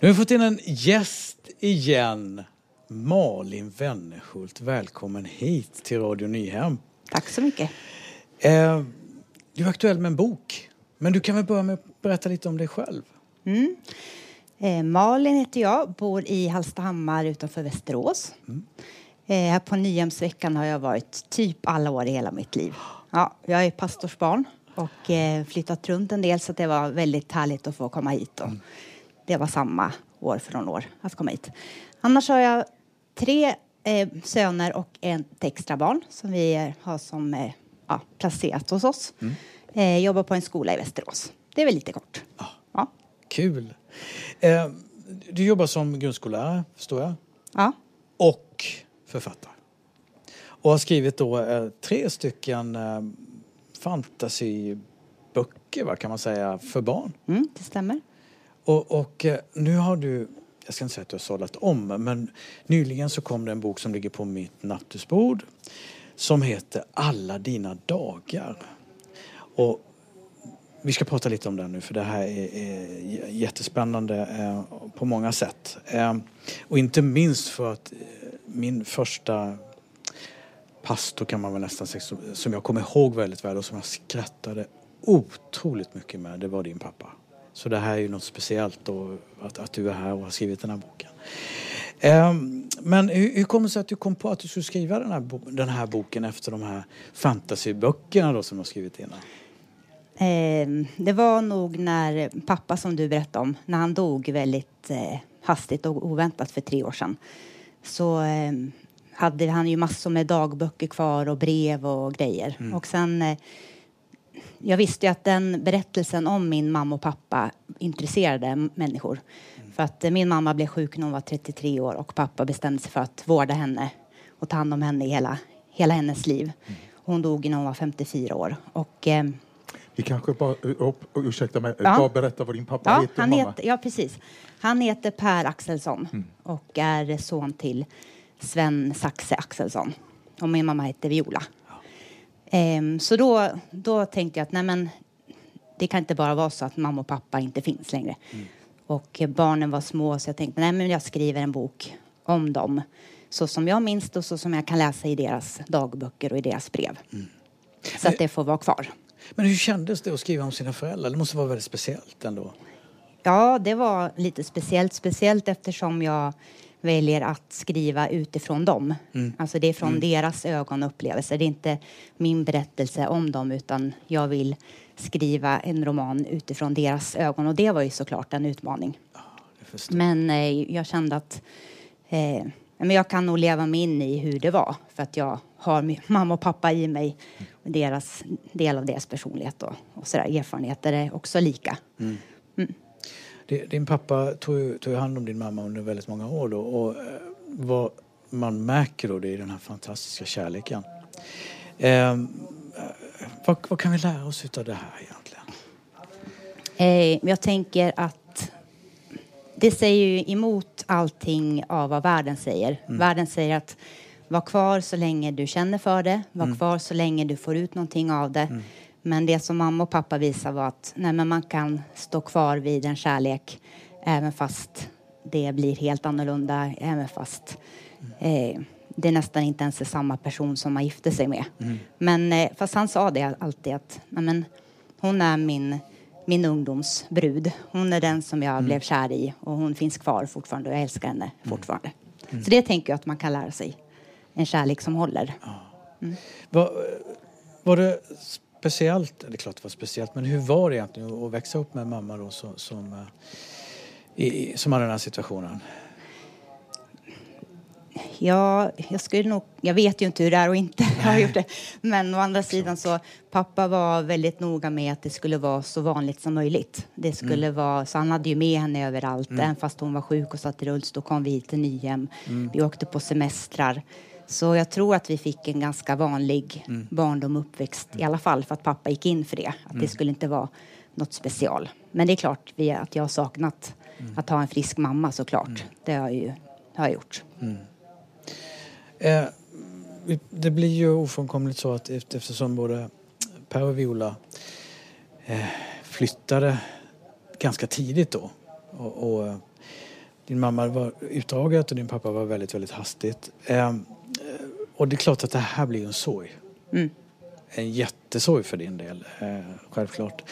Nu har vi fått in en gäst igen. Malin Wennerhult, välkommen hit till Radio Nyhem. Tack så mycket. Eh, du är aktuell med en bok, men du kan väl börja med att berätta lite om dig själv? Mm. Eh, Malin heter jag, bor i Hallstahammar utanför Västerås. Mm. Eh, här på Nyhemsveckan har jag varit typ alla år i hela mitt liv. Ja, jag är pastorsbarn och flyttat runt en del så det var väldigt härligt att få komma hit. Och mm. Det var samma år från år att komma hit. Annars har jag tre eh, söner och ett extra barn som vi har som eh, ja, placerat hos oss. Mm. Eh, jobbar på en skola i Västerås. Det är väl lite kort. Ah, ja. Kul. Eh, du jobbar som grundskollärare, förstår jag? Ja. Och författare. Och har skrivit då eh, tre stycken eh, fantasyböcker, vad kan man säga, för barn. Mm, det stämmer. Och, och, eh, nu har du, jag ska inte säga att du har sållat om, men nyligen så kom det en bok som ligger på mitt nattduksbord som heter Alla dina dagar. Och vi ska prata lite om den nu för det här är, är jättespännande eh, på många sätt. Eh, och inte minst för att eh, min första pastor kan man väl nästan säga som jag kommer ihåg väldigt väl och som jag skrattade otroligt mycket med, det var din pappa. Så det här är ju något speciellt då, att, att du är här och har skrivit den här boken. Um, men hur, hur kom det sig att du kom på att du skulle skriva den här, den här boken efter de här fantasyböckerna då som du har skrivit innan? Eh, det var nog när pappa, som du berättade om, när han dog väldigt eh, hastigt och oväntat för tre år sedan. Så eh, hade han ju massor med dagböcker kvar och brev och grejer. Mm. Och sen eh, jag visste ju att den berättelsen om min mamma och pappa intresserade människor. Mm. För att eh, min mamma blev sjuk när hon var 33 år och pappa bestämde sig för att vårda henne och ta hand om henne i hela, hela hennes liv. Mm. Hon dog när hon var 54 år. Och, eh, vi kanske bara, ursäkta mig, ja. bara berätta vad din pappa ja, heter. Han heter ja, precis. Han heter Per Axelsson mm. och är son till Sven Saxe Axelsson. Och min mamma heter Viola. Um, så då, då tänkte jag att nej men, det kan inte bara vara så att mamma och pappa inte finns längre. Mm. Och barnen var små så jag tänkte nej men jag skriver en bok om dem. Så som jag minns det och så som jag kan läsa i deras dagböcker och i deras brev. Mm. Så att det får vara kvar. Men hur kändes det att skriva om sina föräldrar? Det måste vara väldigt speciellt ändå. Ja, det var lite speciellt. Speciellt eftersom jag väljer att skriva utifrån dem. Mm. Alltså det är från mm. deras ögon och upplevelser. Det är inte min berättelse om dem utan jag vill skriva en roman utifrån deras ögon och det var ju såklart en utmaning. Ja, men eh, jag kände att eh, men jag kan nog leva mig in i hur det var för att jag har mamma och pappa i mig. Och deras del av deras personlighet och, och sådär. Erfarenheter är också lika. Mm. Din pappa tog, tog hand om din mamma under väldigt många år då och eh, vad man märker då det är den här fantastiska kärleken. Eh, vad, vad, kan vi lära oss av det här egentligen? Eh, jag tänker att det säger ju emot allting av vad världen säger. Mm. Världen säger att var kvar så länge du känner för det, var mm. kvar så länge du får ut någonting av det. Mm. Men det som mamma och pappa visade var att nej, men man kan stå kvar vid en kärlek även fast det blir helt annorlunda, även fast eh, det nästan inte ens är samma person som man gifte sig med. Mm. Men eh, fast han sa det alltid att nej, men, hon är min, min ungdomsbrud. Hon är den som jag mm. blev kär i och hon finns kvar fortfarande och jag älskar henne mm. fortfarande. Mm. Så det tänker jag att man kan lära sig. En kärlek som håller. Mm. Var, var det speciellt, det är klart det var speciellt, men hur var det egentligen att växa upp med en mamma då som, som, eh, i, som hade den här situationen? Ja, jag skulle nog, jag vet ju inte hur det är och inte har gjort det. Men å andra sidan så, pappa var väldigt noga med att det skulle vara så vanligt som möjligt. Det skulle mm. vara, så han hade ju med henne överallt. Mm. Även fast hon var sjuk och satt i rullstol kom vi till Nyhem. Mm. Vi åkte på semestrar. Så jag tror att vi fick en ganska vanlig mm. barndom uppväxt i alla fall för att pappa gick in för det. Att mm. det skulle inte vara något special. Men det är klart att jag har saknat mm. att ha en frisk mamma såklart. Mm. Det har jag ju har jag gjort. Mm. Eh, det blir ju ofrånkomligt så att eftersom både Per och Viola eh, flyttade ganska tidigt då och, och din mamma var utdraget och din pappa var väldigt, väldigt hastigt. Eh, och det är klart att det här blir en sorg. Mm. En jättesorg för din del, eh, självklart.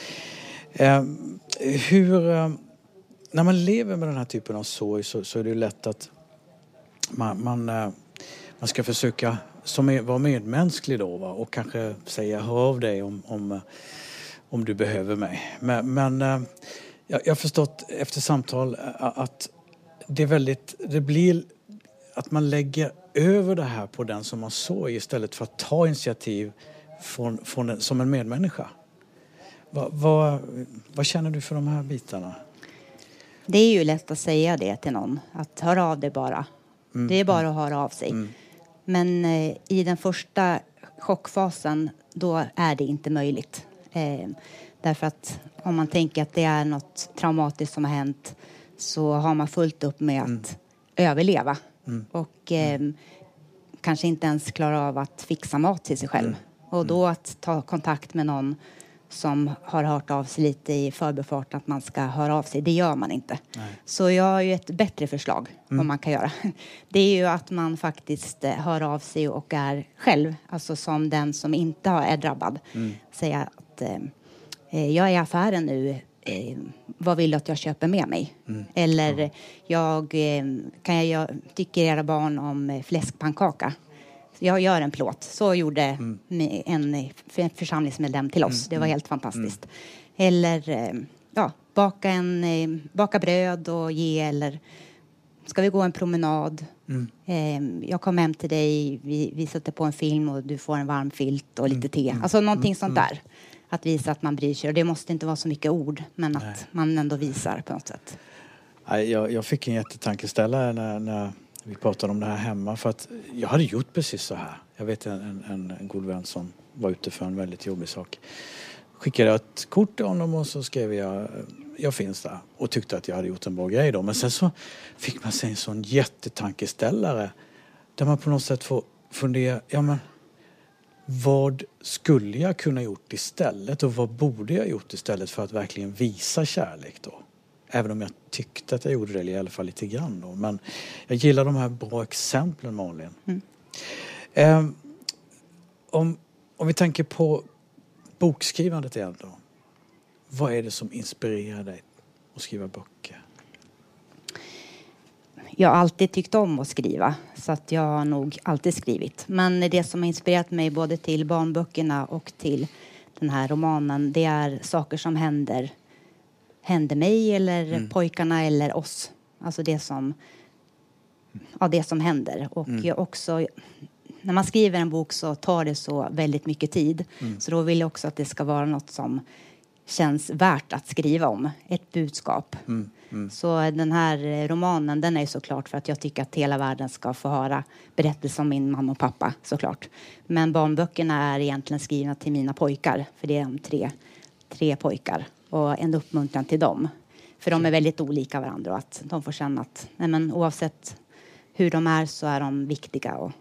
Eh, hur, eh, när man lever med den här typen av sorg så, så är det lätt att man, man, eh, man ska försöka som är, vara medmänsklig då va? och kanske säga hör av dig om, om, om du behöver mig. Men, men eh, jag, jag har förstått efter samtal eh, att det är väldigt, det blir att man lägger över det här på den som har sorg istället för att ta initiativ från, från som en medmänniska. Va, va, vad känner du för de här bitarna? Det är ju lätt att säga det till någon, att höra av dig bara. Mm. Det är bara att höra av sig. Mm. Men eh, i den första chockfasen, då är det inte möjligt. Eh, därför att om man tänker att det är något traumatiskt som har hänt så har man fullt upp med att Mm. överleva. Och eh, kanske inte ens klara av att fixa mat till sig själv. Mm. Och då att ta kontakt med någon som har hört av sig lite i förbifart att man ska höra av sig. Det gör man inte. Så jag har ju ett bättre förslag vad man kan göra. Det är ju att man faktiskt eh, hör av sig och är själv, alltså som den som inte är drabbad. Säga att eh, eh, jag är i affären nu, eh, vad vill du att jag köper med mig? Eller jag, eh, kan jag, tycker era barn om eh, fläskpannkaka? Jag gör en plåt. Så gjorde mi- en församlingsmedlem till oss. Det var helt fantastiskt. Eller eh, ja, baka, en, baka bröd och ge eller ska vi gå en promenad? Eh, jag kommer hem till dig, vi, vi sätter på en film och du får en varm filt och lite te. Alltså någonting sånt där. Att visa att man bryr sig. Och det måste inte vara så mycket ord, men att man ändå visar på något sätt. Nej, Jag, jag fick en jättetankeställare när, när vi pratade om det här hemma. För att jag hade gjort precis så här. Jag vet en, en, en god vän som var ute för en väldigt jobbig sak. Skickade jag ett kort till honom och så skrev jag jag finns där och tyckte att jag hade gjort en bra grej då. Men sen så fick man sig en sån jättetankeställare där man på något sätt får fundera, ja men vad skulle jag kunna gjort istället och vad borde jag gjort istället för att verkligen visa kärlek då? Även om jag tyckte att jag gjorde det i alla fall lite grann då. Men jag gillar de här bra exemplen Malin. Eh, om, om vi tänker på bokskrivandet igen då. Vad är det som inspirerar dig att skriva böcker? Jag alltid tyckt om att skriva, så att jag har nog alltid skrivit. Men det som har inspirerat mig både till barnböckerna och till den här romanen, det är saker som händer, händer mig eller pojkarna eller oss. Alltså det som, ja, det som händer. Och jag också, när man skriver en bok så tar det så väldigt mycket tid. Så då vill jag också att det ska vara något som känns värt att skriva om. Ett budskap. Så den här romanen den är såklart för att jag tycker att hela världen ska få höra berättelser om min mamma och pappa såklart. Men barnböckerna är egentligen skrivna till mina pojkar för det är de tre, tre pojkar och en uppmuntran till dem. För de är väldigt olika varandra och att de får känna att nej men, oavsett hur de är så är de viktiga. Och,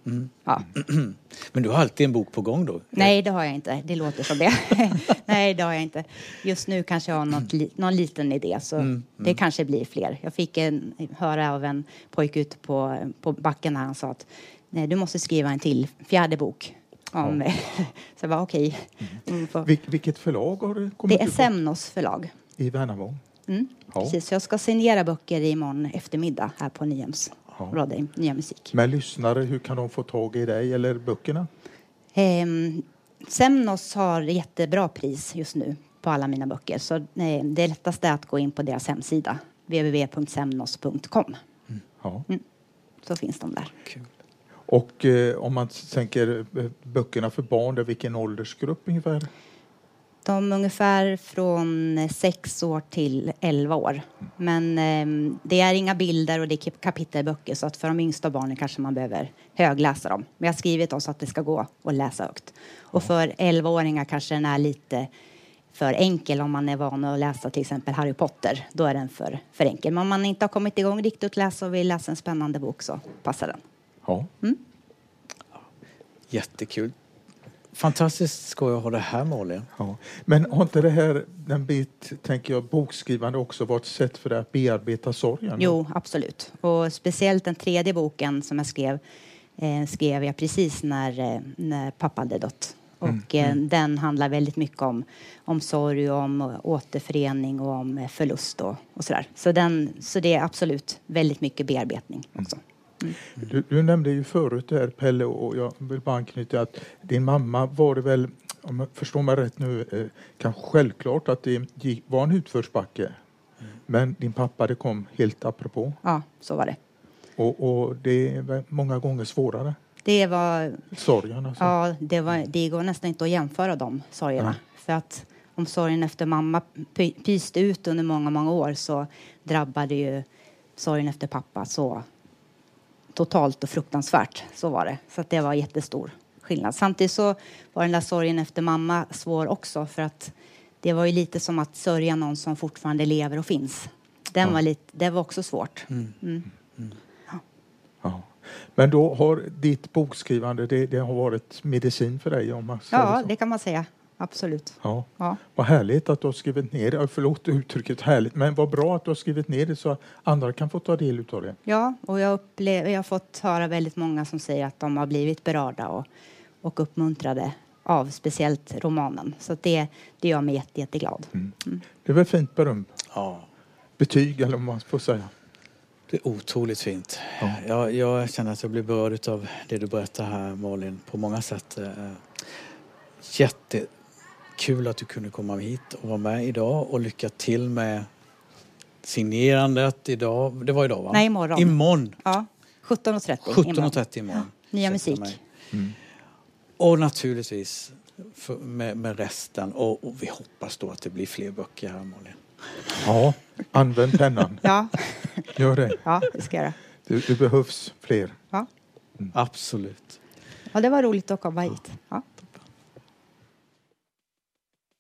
ja. Men du har alltid en bok på gång då? Nej, det har jag inte. Det låter som det. Nej, det har jag inte. Just nu kanske jag har något li- någon liten idé, så det kanske blir fler. Jag fick en, höra av en pojke ute på, på backen när han sa att Nej, du måste skriva en till, fjärde bok. Om, så jag bara okej. Mm, får- Vil, vilket förlag har du kommit Det är? Semnos förlag. I Värnamo? Mm, Ja. precis. Så jag ska signera böcker imorgon eftermiddag här på Nyhems Ja. Radio, Nya Musik. Men lyssnare, hur kan de få tag i dig eller böckerna? Ehm, Semnos har jättebra pris just nu på alla mina böcker. Så eh, det lättaste är att gå in på deras hemsida, www.semnos.com. Ja. Så finns de där. Kul. Och eh, om man tänker eh, böckerna för barn, där vilken åldersgrupp ungefär? De är ungefär från 6 år till 11 år. Men ehm, det är inga bilder och det är kapitelböcker så att för de yngsta barnen kanske man behöver högläsa dem. Men jag har skrivit oss att det ska gå att läsa högt. Och för 11-åringar kanske den är lite för enkel om man är van att läsa till exempel Harry Potter. Då är den för, för enkel. Men om man inte har kommit igång riktigt att läsa och vill läsa en spännande bok så passar den. Ja. Jättekul. Fantastiskt skoj att ha det här Malin. Ja. Men har inte det här, den bit, tänker jag, bokskrivande också varit ett sätt för dig att bearbeta sorgen? Jo, absolut. Och speciellt den tredje boken som jag skrev eh, skrev jag precis när, eh, när pappa hade dött. Och eh, den handlar väldigt mycket om, om sorg, och om återförening och om eh, förlust och, och sådär. Så, den, så det är absolut väldigt mycket bearbetning också. Du, du nämnde ju förut där Pelle och jag vill bara anknyta att din mamma var det väl, om jag förstår mig rätt nu, eh, kanske självklart att det gick, var en utförsbacke. Men din pappa det kom helt apropå Ja, så var det. och, och det är många gånger svårare. Det var Sorgen alltså. Ja, det, var, det går nästan inte att jämföra de sorgerna. Nej. För att om sorgen efter mamma py- pyste ut under många, många år så drabbade ju sorgen efter pappa så totalt och fruktansvärt. Så var det. Så det var jättestor skillnad. Samtidigt så var den där sorgen efter mamma svår också för att det var ju lite som att sörja någon som fortfarande lever och finns. Den var lite, det var också svårt. Mm. Ja. Men då har ditt bokskrivande det, det har varit medicin för dig? Om man Ja, det kan man säga. Absolut. Ja. Ja. Vad härligt att du har skrivit ner det. Förlåt uttrycket härligt, men vad bra att du har skrivit ner det så att andra kan få ta del av det. Ja, och jag, upplever, jag har fått höra väldigt många som säger att de har blivit berörda och, och uppmuntrade av speciellt romanen. Så att det, det gör mig jätte, jätteglad. Det är väl fint beröm? Ja, Betyg eller vad man får säga. det är otroligt fint. Ja. Jag, jag känner att jag blir berörd av det du berättar här Malin på många sätt. Eh, Jättekul att du kunde komma hit och vara med idag och lycka till med signerandet idag. Det var idag va? Nej, imorgon. Imorgon. Ja, 17.30. 17.30 imorgon. Nya Ursäkta musik. mig. Och naturligtvis för, med, med resten. Och, och vi hoppas då att det blir fler böcker här Malin. Ja, använd pennan. Ja, Gör det. ja, det ska jag göra. Behövs fler. Ja. Absolut. ja, det var roligt att komma hit. Ja.